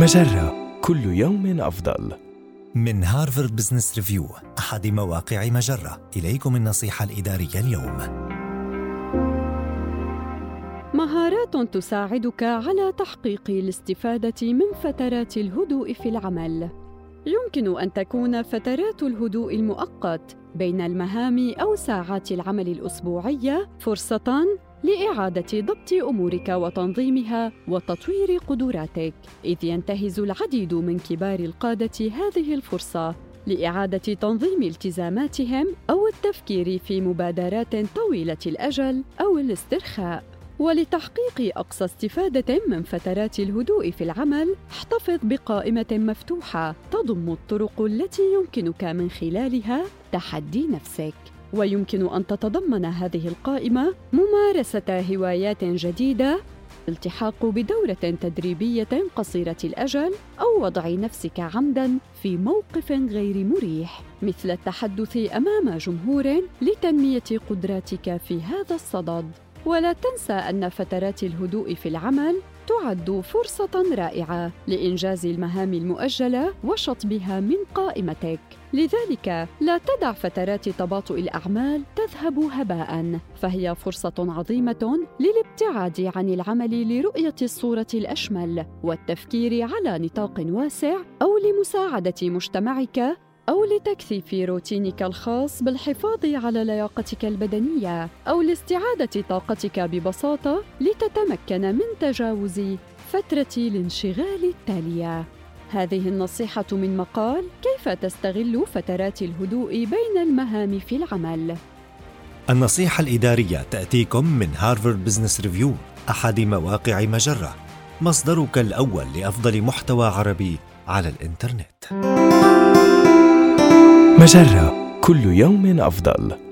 مجرة كل يوم أفضل. من هارفارد بزنس ريفيو أحد مواقع مجرة إليكم النصيحة الإدارية اليوم مهارات تساعدك على تحقيق الاستفادة من فترات الهدوء في العمل. يمكن أن تكون فترات الهدوء المؤقت بين المهام أو ساعات العمل الأسبوعية فرصة لإعادة ضبط أمورك وتنظيمها وتطوير قدراتك، إذ ينتهز العديد من كبار القادة هذه الفرصة لإعادة تنظيم التزاماتهم أو التفكير في مبادرات طويلة الأجل أو الاسترخاء. ولتحقيق أقصى استفادة من فترات الهدوء في العمل، احتفظ بقائمة مفتوحة تضم الطرق التي يمكنك من خلالها تحدي نفسك. ويمكن أن تتضمن هذه القائمة ممارسة هوايات جديدة الالتحاق بدورة تدريبية قصيرة الأجل أو وضع نفسك عمداً في موقف غير مريح مثل التحدث أمام جمهور لتنمية قدراتك في هذا الصدد. ولا تنسى أن فترات الهدوء في العمل تعد فرصة رائعة لإنجاز المهام المؤجلة وشطبها من قائمتك. لذلك لا تدع فترات تباطؤ الأعمال تذهب هباء. فهي فرصة عظيمة للابتعاد عن العمل لرؤية الصورة الأشمل والتفكير على نطاق واسع أو لمساعدة مجتمعك أو لتكثيف روتينك الخاص بالحفاظ على لياقتك البدنية أو لاستعادة طاقتك ببساطة لتتمكن من تجاوز فترة الانشغال التالية. هذه النصيحة من مقال كيف تستغل فترات الهدوء بين المهام في العمل. النصيحة الإدارية تأتيكم من هارفارد بزنس ريفيو أحد مواقع مجرة مصدرك الأول لأفضل محتوى عربي على الإنترنت. مجرة كل يوم أفضل.